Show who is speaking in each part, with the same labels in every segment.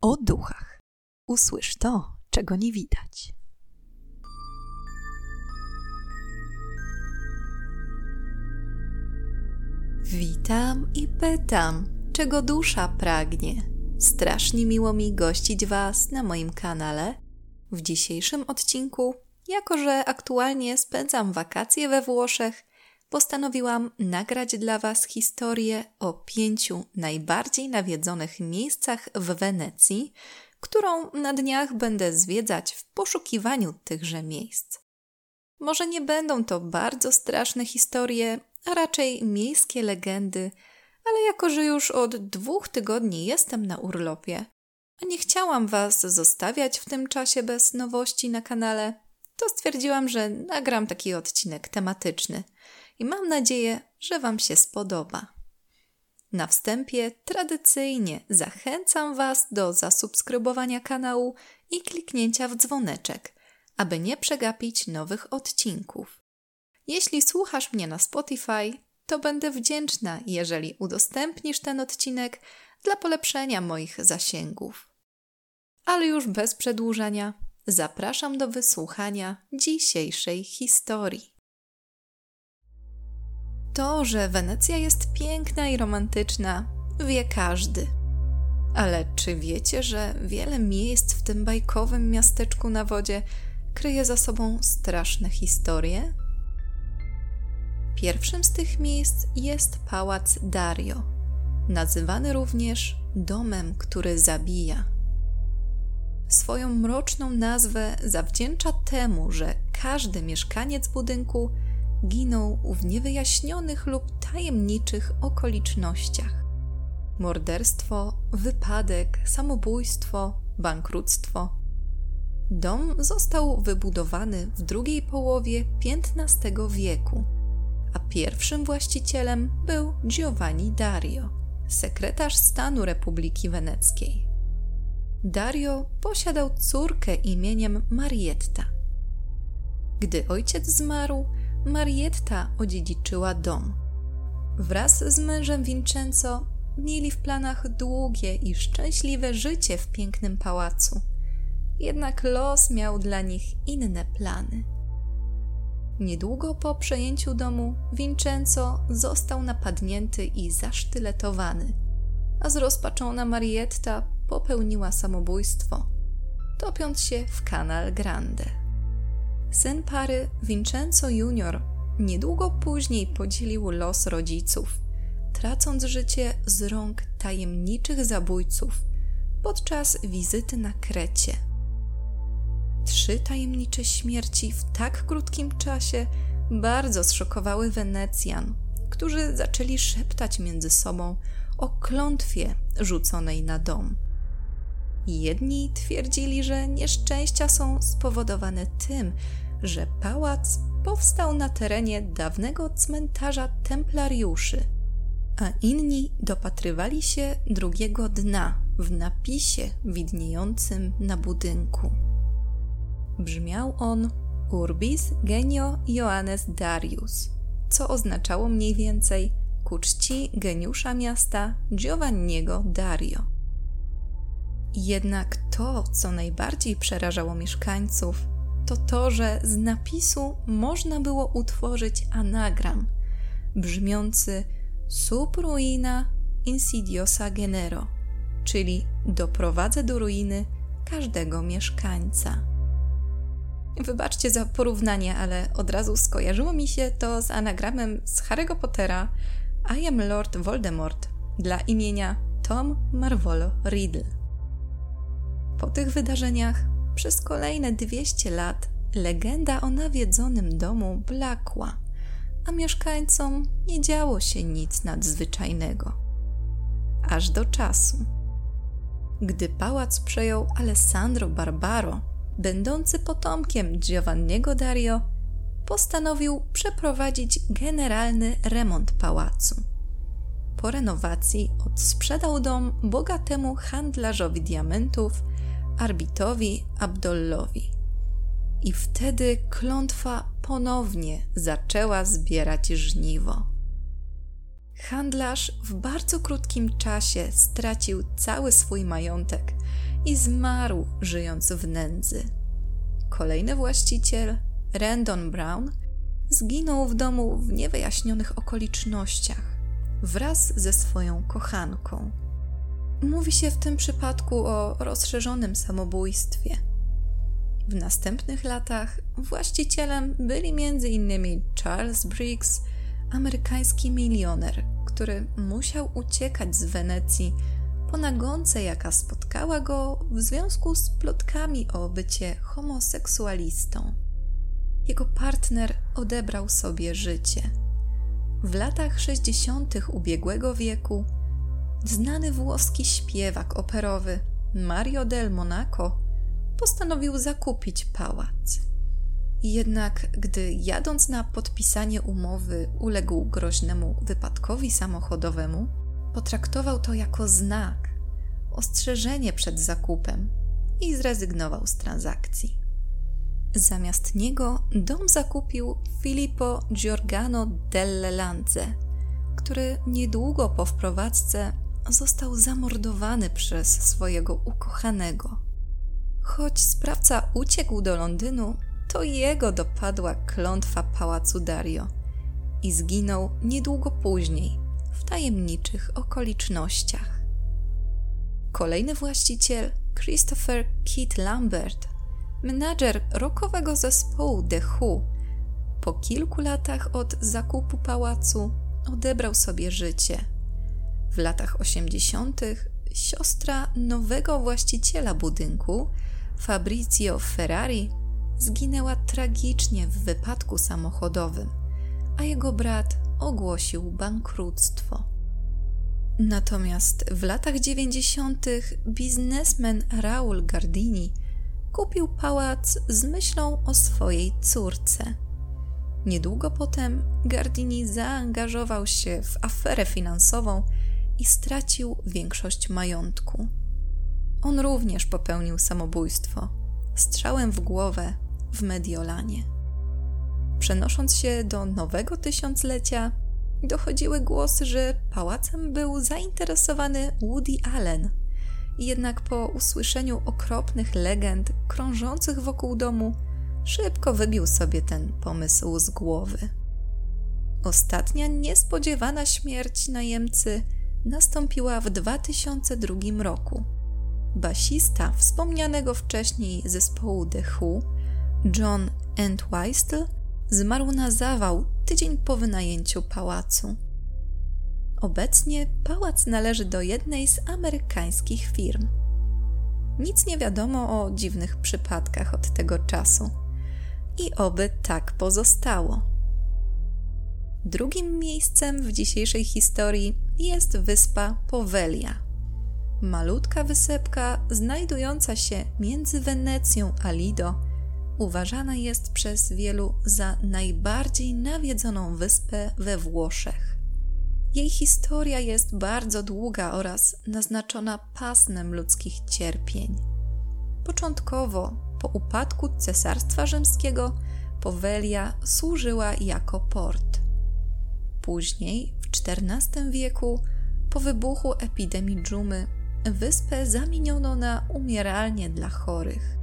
Speaker 1: o duchach. Usłysz to, czego nie widać. Witam i pytam, czego dusza pragnie. Strasznie miło mi gościć Was na moim kanale. W dzisiejszym odcinku, jako że aktualnie spędzam wakacje we Włoszech, postanowiłam nagrać dla Was historię o pięciu najbardziej nawiedzonych miejscach w Wenecji, którą na dniach będę zwiedzać w poszukiwaniu tychże miejsc. Może nie będą to bardzo straszne historie, a raczej miejskie legendy, ale jako że już od dwóch tygodni jestem na urlopie, a nie chciałam Was zostawiać w tym czasie bez nowości na kanale, to stwierdziłam, że nagram taki odcinek tematyczny i mam nadzieję, że Wam się spodoba. Na wstępie tradycyjnie zachęcam Was do zasubskrybowania kanału i kliknięcia w dzwoneczek, aby nie przegapić nowych odcinków. Jeśli słuchasz mnie na Spotify, to będę wdzięczna, jeżeli udostępnisz ten odcinek dla polepszenia moich zasięgów. Ale już bez przedłużania, zapraszam do wysłuchania dzisiejszej historii. To, że Wenecja jest piękna i romantyczna, wie każdy. Ale czy wiecie, że wiele miejsc w tym bajkowym miasteczku na wodzie kryje za sobą straszne historie? Pierwszym z tych miejsc jest pałac Dario, nazywany również domem, który zabija. Swoją mroczną nazwę zawdzięcza temu, że każdy mieszkaniec budynku ginął w niewyjaśnionych lub tajemniczych okolicznościach. Morderstwo, wypadek, samobójstwo, bankructwo. Dom został wybudowany w drugiej połowie XV wieku, a pierwszym właścicielem był Giovanni Dario, sekretarz stanu Republiki Weneckiej. Dario posiadał córkę imieniem Marietta. Gdy ojciec zmarł, Marietta odziedziczyła dom. Wraz z mężem Vincenzo mieli w planach długie i szczęśliwe życie w pięknym pałacu. Jednak los miał dla nich inne plany. Niedługo po przejęciu domu Vincenzo został napadnięty i zasztyletowany, a zrozpaczona Marietta popełniła samobójstwo, topiąc się w Canal Grande. Syn pary, Vincenzo Junior, niedługo później podzielił los rodziców, tracąc życie z rąk tajemniczych zabójców podczas wizyty na Krecie. Trzy tajemnicze śmierci w tak krótkim czasie bardzo zszokowały Wenecjan, którzy zaczęli szeptać między sobą o klątwie rzuconej na dom. Jedni twierdzili, że nieszczęścia są spowodowane tym, że pałac powstał na terenie dawnego cmentarza templariuszy, a inni dopatrywali się drugiego dna w napisie widniejącym na budynku. Brzmiał on Urbis genio Joannes Darius, co oznaczało mniej więcej ku czci geniusza miasta Giovanniego Dario. Jednak to, co najbardziej przerażało mieszkańców, to to, że z napisu można było utworzyć anagram brzmiący sub ruina insidiosa genero, czyli doprowadzę do ruiny każdego mieszkańca. Wybaczcie za porównanie, ale od razu skojarzyło mi się to z anagramem z Harry'ego Pottera I am Lord Voldemort dla imienia Tom Marvolo Riddle. Po tych wydarzeniach przez kolejne 200 lat legenda o nawiedzonym domu blakła, a mieszkańcom nie działo się nic nadzwyczajnego. Aż do czasu. Gdy pałac przejął Alessandro Barbaro, będący potomkiem Giovanniego Dario, postanowił przeprowadzić generalny remont pałacu. Po renowacji odsprzedał dom bogatemu handlarzowi diamentów Arbitowi Abdollowi. I wtedy klątwa ponownie zaczęła zbierać żniwo. Handlarz w bardzo krótkim czasie stracił cały swój majątek i zmarł żyjąc w nędzy. Kolejny właściciel, Randon Brown, zginął w domu w niewyjaśnionych okolicznościach wraz ze swoją kochanką. Mówi się w tym przypadku o rozszerzonym samobójstwie. W następnych latach właścicielem byli m.in. Charles Briggs, amerykański milioner, który musiał uciekać z Wenecji po nagonce, jaka spotkała go w związku z plotkami o bycie homoseksualistą. Jego partner odebrał sobie życie. W latach 60. ubiegłego wieku znany włoski śpiewak operowy Mario del Monaco postanowił zakupić pałac. Jednak gdy jadąc na podpisanie umowy uległ groźnemu wypadkowi samochodowemu, potraktował to jako znak, ostrzeżenie przed zakupem i zrezygnował z transakcji. Zamiast niego dom zakupił Filippo Giordano delle Lanze, który niedługo po wprowadzce został zamordowany przez swojego ukochanego. Choć sprawca uciekł do Londynu, to jego dopadła klątwa pałacu Dario i zginął niedługo później w tajemniczych okolicznościach. Kolejny właściciel, Christopher Kit Lambert, menadżer rockowego zespołu The Who, po kilku latach od zakupu pałacu odebrał sobie życie. W latach 80. siostra nowego właściciela budynku, Fabrizio Ferrari, zginęła tragicznie w wypadku samochodowym, a jego brat ogłosił bankructwo. Natomiast w latach 90. biznesmen Raul Gardini kupił pałac z myślą o swojej córce. Niedługo potem Gardini zaangażował się w aferę finansową i stracił większość majątku. On również popełnił samobójstwo strzałem w głowę w Mediolanie. Przenosząc się do nowego tysiąclecia, dochodziły głosy, że pałacem był zainteresowany Woody Allen. Jednak po usłyszeniu okropnych legend krążących wokół domu, szybko wybił sobie ten pomysł z głowy. Ostatnia niespodziewana śmierć najemcy nastąpiła w 2002 roku. Basista wspomnianego wcześniej zespołu The Who, John Entwistle, zmarł na zawał tydzień po wynajęciu pałacu. Obecnie pałac należy do jednej z amerykańskich firm. Nic nie wiadomo o dziwnych przypadkach od tego czasu. I oby tak pozostało. Drugim miejscem w dzisiejszej historii jest wyspa Powelia. Malutka wysepka znajdująca się między Wenecją a Lido uważana jest przez wielu za najbardziej nawiedzoną wyspę we Włoszech. Jej historia jest bardzo długa oraz naznaczona pasmem ludzkich cierpień. Początkowo, po upadku Cesarstwa Rzymskiego, Powelia służyła jako port. Później, w XIV wieku, po wybuchu epidemii dżumy, wyspę zamieniono na umieralnię dla chorych.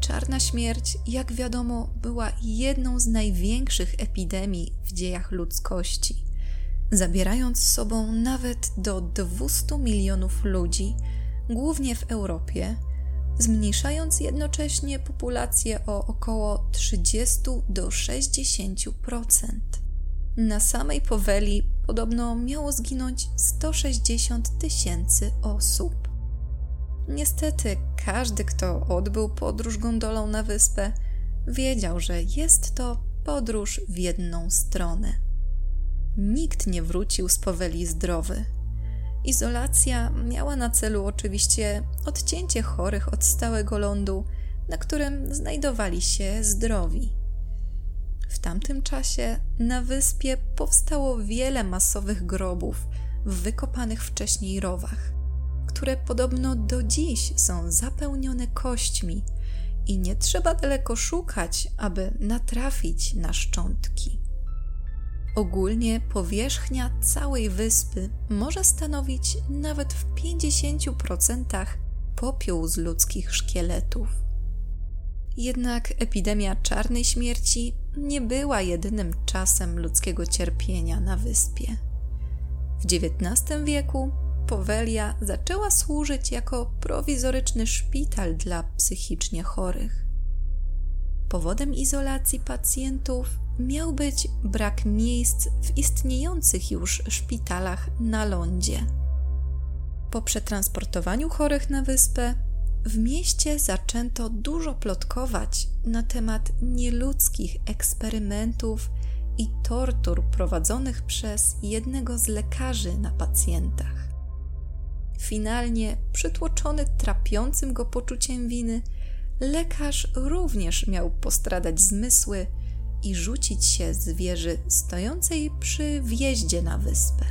Speaker 1: Czarna śmierć, jak wiadomo, była jedną z największych epidemii w dziejach ludzkości, zabierając z sobą nawet do 200 milionów ludzi, głównie w Europie, zmniejszając jednocześnie populację o około 30 do 60%. Na samej Poweli podobno miało zginąć 160 tysięcy osób. Niestety, każdy, kto odbył podróż gondolą na wyspę, wiedział, że jest to podróż w jedną stronę. Nikt nie wrócił z poweli zdrowy. Izolacja miała na celu oczywiście odcięcie chorych od stałego lądu, na którym znajdowali się zdrowi. W tamtym czasie na wyspie powstało wiele masowych grobów w wykopanych wcześniej rowach które podobno do dziś są zapełnione kośćmi i nie trzeba daleko szukać, aby natrafić na szczątki. Ogólnie powierzchnia całej wyspy może stanowić nawet w 50% popiół z ludzkich szkieletów. Jednak epidemia czarnej śmierci nie była jedynym czasem ludzkiego cierpienia na wyspie. W XIX wieku Powelia zaczęła służyć jako prowizoryczny szpital dla psychicznie chorych. Powodem izolacji pacjentów miał być brak miejsc w istniejących już szpitalach na lądzie. Po przetransportowaniu chorych na wyspę, w mieście zaczęto dużo plotkować na temat nieludzkich eksperymentów i tortur prowadzonych przez jednego z lekarzy na pacjentach. Finalnie, przytłoczony trapiącym go poczuciem winy, lekarz również miał postradać zmysły i rzucić się z wieży stojącej przy wjeździe na wyspę.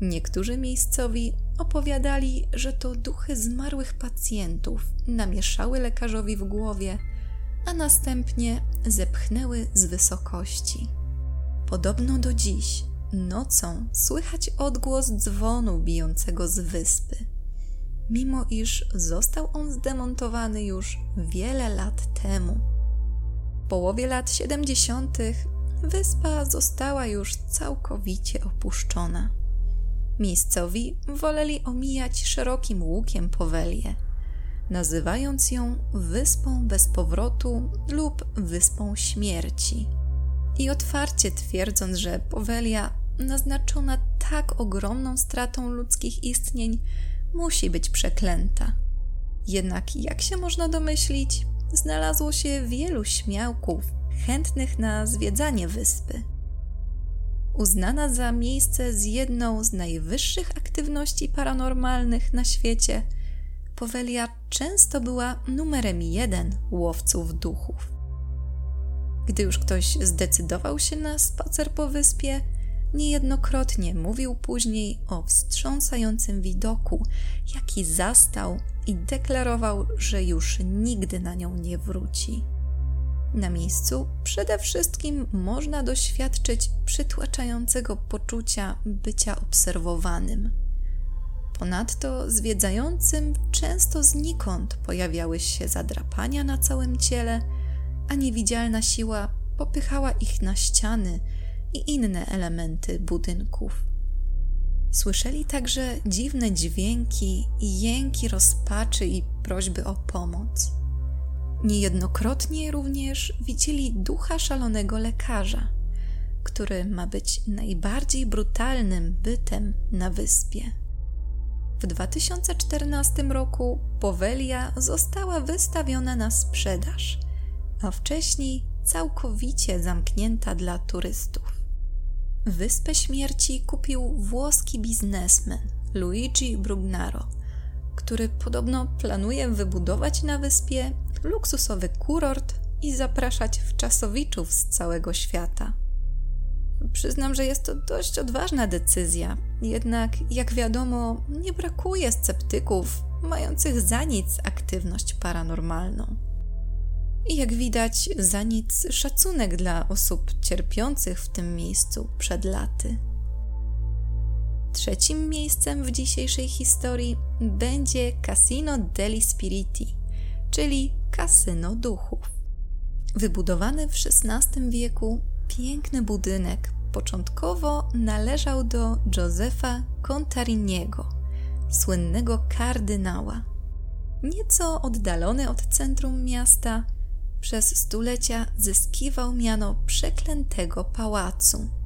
Speaker 1: Niektórzy miejscowi opowiadali, że to duchy zmarłych pacjentów namieszały lekarzowi w głowie, a następnie zepchnęły z wysokości. Podobno do dziś nocą słychać odgłos dzwonu bijącego z wyspy, mimo iż został on zdemontowany już wiele lat temu. W połowie lat 70. wyspa została już całkowicie opuszczona. Miejscowi woleli omijać szerokim łukiem Powelię, nazywając ją Wyspą Bez Powrotu lub Wyspą Śmierci. I otwarcie twierdząc, że Powelia, naznaczona tak ogromną stratą ludzkich istnień, musi być przeklęta. Jednak, jak się można domyślić, znalazło się wielu śmiałków chętnych na zwiedzanie wyspy uznana za miejsce z jedną z najwyższych aktywności paranormalnych na świecie, Powelia często była numerem jeden łowców duchów. Gdy już ktoś zdecydował się na spacer po wyspie, niejednokrotnie mówił później o wstrząsającym widoku, jaki zastał i deklarował, że już nigdy na nią nie wróci. Na miejscu przede wszystkim można doświadczyć przytłaczającego poczucia bycia obserwowanym. Ponadto zwiedzającym często znikąd pojawiały się zadrapania na całym ciele, a niewidzialna siła popychała ich na ściany i inne elementy budynków. Słyszeli także dziwne dźwięki i jęki rozpaczy i prośby o pomoc. Niejednokrotnie również widzieli ducha szalonego lekarza, który ma być najbardziej brutalnym bytem na wyspie. W 2014 roku Powelia została wystawiona na sprzedaż, a wcześniej całkowicie zamknięta dla turystów. Wyspę Śmierci kupił włoski biznesmen Luigi Brugnaro, który podobno planuje wybudować na wyspie luksusowy kurort i zapraszać wczasowiczów z całego świata. Przyznam, że jest to dość odważna decyzja, jednak jak wiadomo, nie brakuje sceptyków mających za nic aktywność paranormalną. I jak widać, za nic szacunek dla osób cierpiących w tym miejscu przed laty. Trzecim miejscem w dzisiejszej historii będzie Casino degli Spiriti, czyli kasyno duchów. Wybudowany w XVI wieku piękny budynek początkowo należał do Józefa Contariniego, słynnego kardynała. Nieco oddalony od centrum miasta, przez stulecia zyskiwał miano przeklętego pałacu.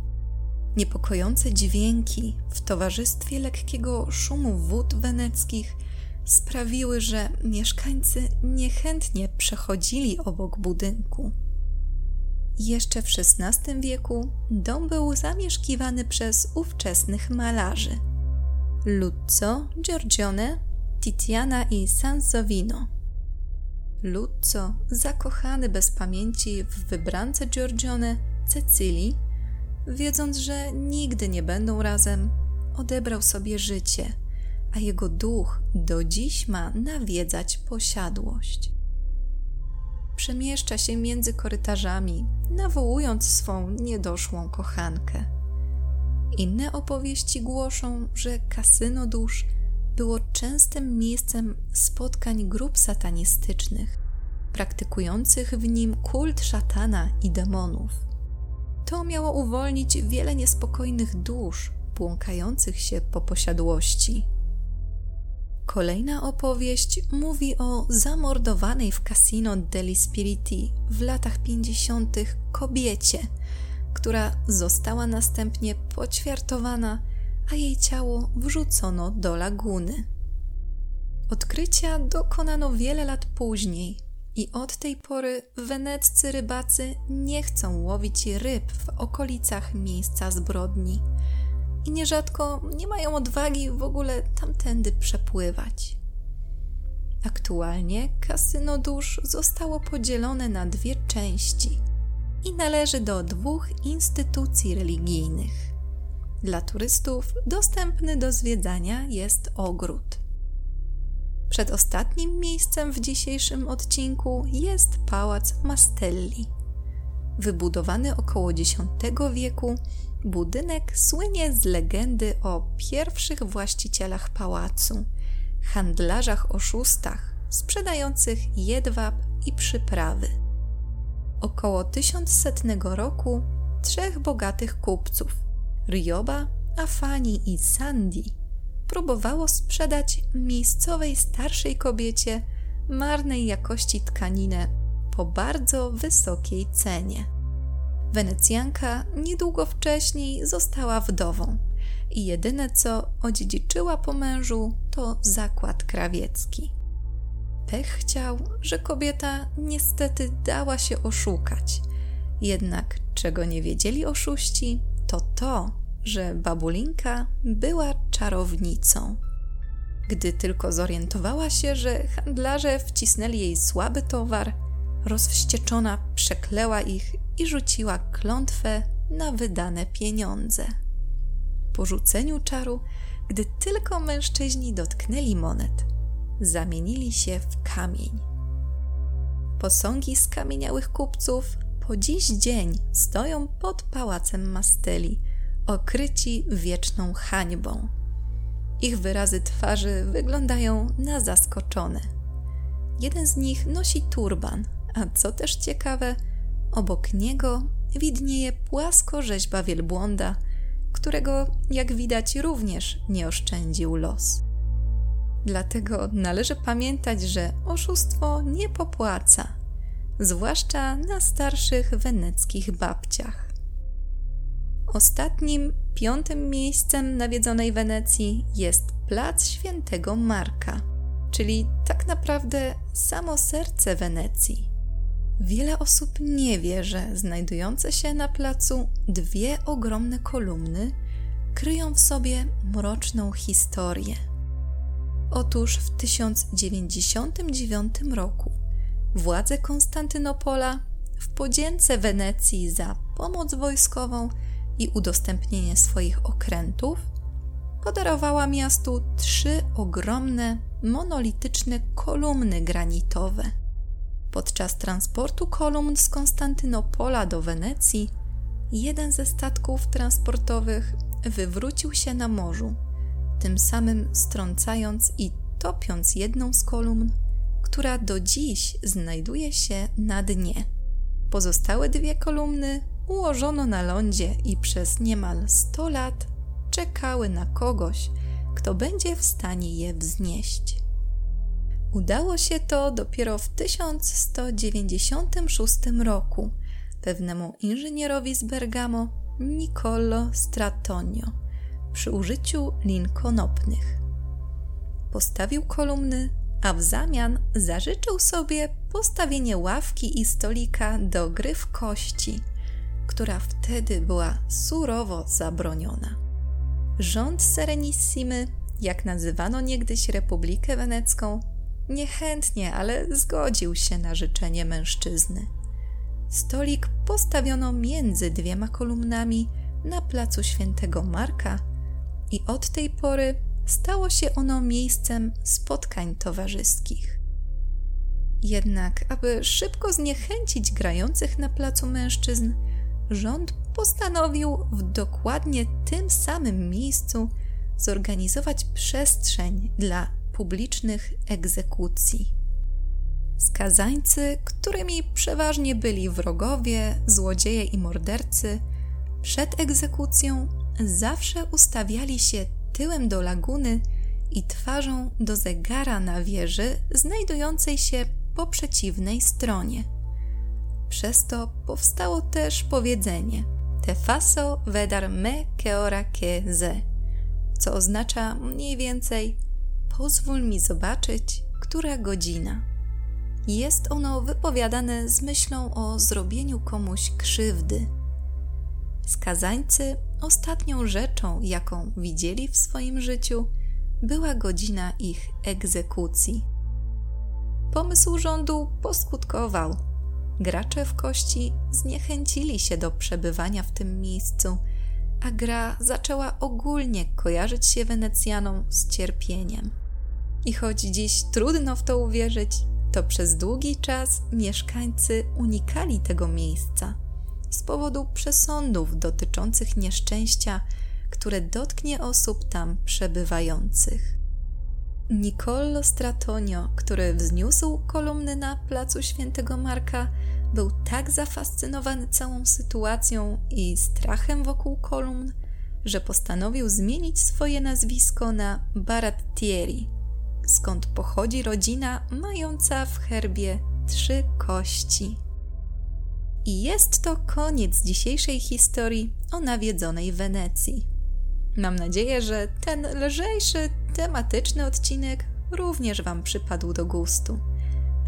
Speaker 1: Niepokojące dźwięki w towarzystwie lekkiego szumu wód weneckich sprawiły, że mieszkańcy niechętnie przechodzili obok budynku. Jeszcze w XVI wieku dom był zamieszkiwany przez ówczesnych malarzy Luzzo, Giorgione, Titiana i Sansovino. Luzzo, zakochany bez pamięci w wybrance Giorgione, Cecylii, wiedząc, że nigdy nie będą razem, odebrał sobie życie – a jego duch do dziś ma nawiedzać posiadłość. Przemieszcza się między korytarzami, nawołując swą niedoszłą kochankę. Inne opowieści głoszą, że kasyno dusz było częstym miejscem spotkań grup satanistycznych, praktykujących w nim kult szatana i demonów. To miało uwolnić wiele niespokojnych dusz, błąkających się po posiadłości. Kolejna opowieść mówi o zamordowanej w Casino degli Spiriti w latach 50. kobiecie, która została następnie poćwiartowana, a jej ciało wrzucono do laguny. Odkrycia dokonano wiele lat później i od tej pory weneccy rybacy nie chcą łowić ryb w okolicach miejsca zbrodni i nierzadko nie mają odwagi w ogóle tamtędy przepływać. Aktualnie kasyno dusz zostało podzielone na dwie części i należy do dwóch instytucji religijnych. Dla turystów dostępny do zwiedzania jest ogród. Przedostatnim miejscem w dzisiejszym odcinku jest pałac Mastelli. Wybudowany około X wieku, budynek słynie z legendy o pierwszych właścicielach pałacu, handlarzach oszustach sprzedających jedwab i przyprawy. Około 1100 roku trzech bogatych kupców Rioba, Afani i Sandy próbowało sprzedać miejscowej starszej kobiecie marnej jakości tkaninę po bardzo wysokiej cenie. Wenecjanka niedługo wcześniej została wdową i jedyne co odziedziczyła po mężu to zakład krawiecki. Pech chciał, że kobieta niestety dała się oszukać. Jednak czego nie wiedzieli oszuści, to to, że babulinka była czarownicą. Gdy tylko zorientowała się, że handlarze wcisnęli jej słaby towar, rozwścieczona przekleła ich i rzuciła klątwę na wydane pieniądze. Po rzuceniu czaru, gdy tylko mężczyźni dotknęli monet, zamienili się w kamień. Posągi skamieniałych kupców po dziś dzień stoją pod pałacem Masteli, okryci wieczną hańbą. Ich wyrazy twarzy wyglądają na zaskoczone. Jeden z nich nosi turban, a co też ciekawe, obok niego widnieje płasko rzeźba wielbłąda, którego, jak widać, również nie oszczędził los. Dlatego należy pamiętać, że oszustwo nie popłaca, zwłaszcza na starszych weneckich babciach. Ostatnim, piątym miejscem nawiedzonej Wenecji jest plac świętego Marka, czyli tak naprawdę samo serce Wenecji. Wiele osób nie wie, że znajdujące się na placu dwie ogromne kolumny kryją w sobie mroczną historię. Otóż w 1099 roku władze Konstantynopola w podzięce Wenecji za pomoc wojskową i udostępnienie swoich okrętów podarowała miastu trzy ogromne, monolityczne kolumny granitowe. Podczas transportu kolumn z Konstantynopola do Wenecji, jeden ze statków transportowych wywrócił się na morzu, tym samym strącając i topiąc jedną z kolumn, która do dziś znajduje się na dnie. Pozostałe dwie kolumny ułożono na lądzie i przez niemal 100 lat czekały na kogoś, kto będzie w stanie je wznieść. Udało się to dopiero w 1196 roku pewnemu inżynierowi z Bergamo Niccolo Stratonio przy użyciu lin konopnych. Postawił kolumny, a w zamian zażyczył sobie postawienie ławki i stolika do gry w kości, która wtedy była surowo zabroniona. Rząd Serenissimy, jak nazywano niegdyś Republikę Wenecką, niechętnie, ale zgodził się na życzenie mężczyzny. Stolik postawiono między dwiema kolumnami na placu Świętego Marka i od tej pory stało się ono miejscem spotkań towarzyskich. Jednak, aby szybko zniechęcić grających na placu mężczyzn, rząd postanowił w dokładnie tym samym miejscu zorganizować przestrzeń dla publicznych egzekucji. Skazańcy, którymi przeważnie byli wrogowie, złodzieje i mordercy, przed egzekucją zawsze ustawiali się tyłem do laguny i twarzą do zegara na wieży znajdującej się po przeciwnej stronie. Przez to powstało też powiedzenie Te faso vedar me que ora que ze, co oznacza mniej więcej pozwól mi zobaczyć, która godzina. Jest ono wypowiadane z myślą o zrobieniu komuś krzywdy. Skazańcy ostatnią rzeczą, jaką widzieli w swoim życiu, była godzina ich egzekucji. Pomysł rządu poskutkował. Gracze w kości zniechęcili się do przebywania w tym miejscu, a gra zaczęła ogólnie kojarzyć się Wenecjanom z cierpieniem. I choć dziś trudno w to uwierzyć, to przez długi czas mieszkańcy unikali tego miejsca z powodu przesądów dotyczących nieszczęścia, które dotknie osób tam przebywających. Niccolò Stratonio, który wzniósł kolumny na placu Świętego Marka, był tak zafascynowany całą sytuacją i strachem wokół kolumn, że postanowił zmienić swoje nazwisko na Barattieri, skąd pochodzi rodzina mająca w herbie trzy kości. I jest to koniec dzisiejszej historii o nawiedzonej Wenecji. Mam nadzieję, że ten lżejszy, tematyczny odcinek również Wam przypadł do gustu.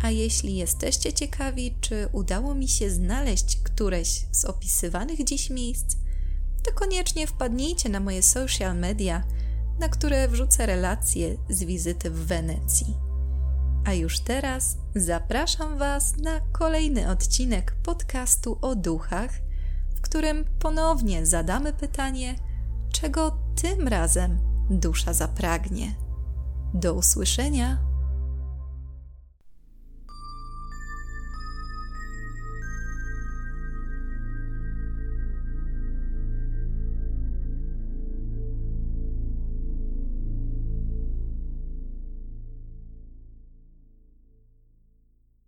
Speaker 1: A jeśli jesteście ciekawi, czy udało mi się znaleźć któreś z opisywanych dziś miejsc, to koniecznie wpadnijcie na moje social media, na które wrzucę relacje z wizyty w Wenecji. A już teraz zapraszam Was na kolejny odcinek podcastu o duchach, w którym ponownie zadamy pytanie, czego tym razem dusza zapragnie. Do usłyszenia